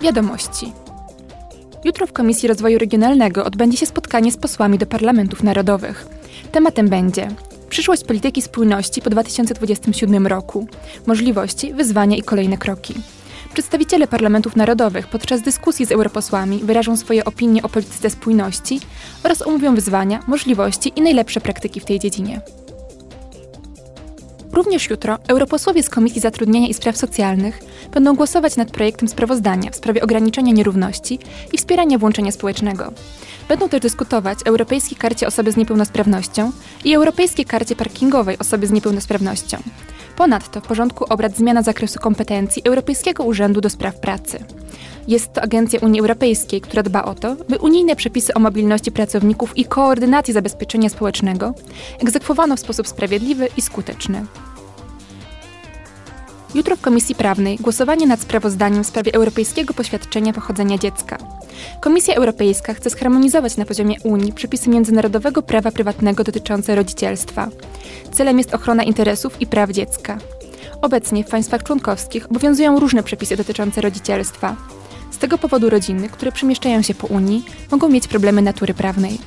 Wiadomości. Jutro w Komisji Rozwoju Regionalnego odbędzie się spotkanie z posłami do parlamentów narodowych. Tematem będzie przyszłość polityki spójności po 2027 roku, możliwości, wyzwania i kolejne kroki. Przedstawiciele parlamentów narodowych podczas dyskusji z europosłami wyrażą swoje opinie o polityce spójności oraz omówią wyzwania, możliwości i najlepsze praktyki w tej dziedzinie. Również jutro europosłowie z Komisji Zatrudnienia i Spraw Socjalnych będą głosować nad projektem sprawozdania w sprawie ograniczenia nierówności i wspierania włączenia społecznego. Będą też dyskutować o Europejskiej Karcie Osoby z Niepełnosprawnością i Europejskiej Karcie Parkingowej Osoby z Niepełnosprawnością. Ponadto w porządku obrad zmiana zakresu kompetencji Europejskiego Urzędu do Spraw Pracy. Jest to agencja Unii Europejskiej, która dba o to, by unijne przepisy o mobilności pracowników i koordynacji zabezpieczenia społecznego egzekwowano w sposób sprawiedliwy i skuteczny. Jutro w Komisji Prawnej głosowanie nad sprawozdaniem w sprawie Europejskiego Poświadczenia Pochodzenia Dziecka. Komisja Europejska chce zharmonizować na poziomie Unii przepisy międzynarodowego prawa prywatnego dotyczące rodzicielstwa. Celem jest ochrona interesów i praw dziecka. Obecnie w państwach członkowskich obowiązują różne przepisy dotyczące rodzicielstwa. Z tego powodu rodziny, które przemieszczają się po Unii, mogą mieć problemy natury prawnej.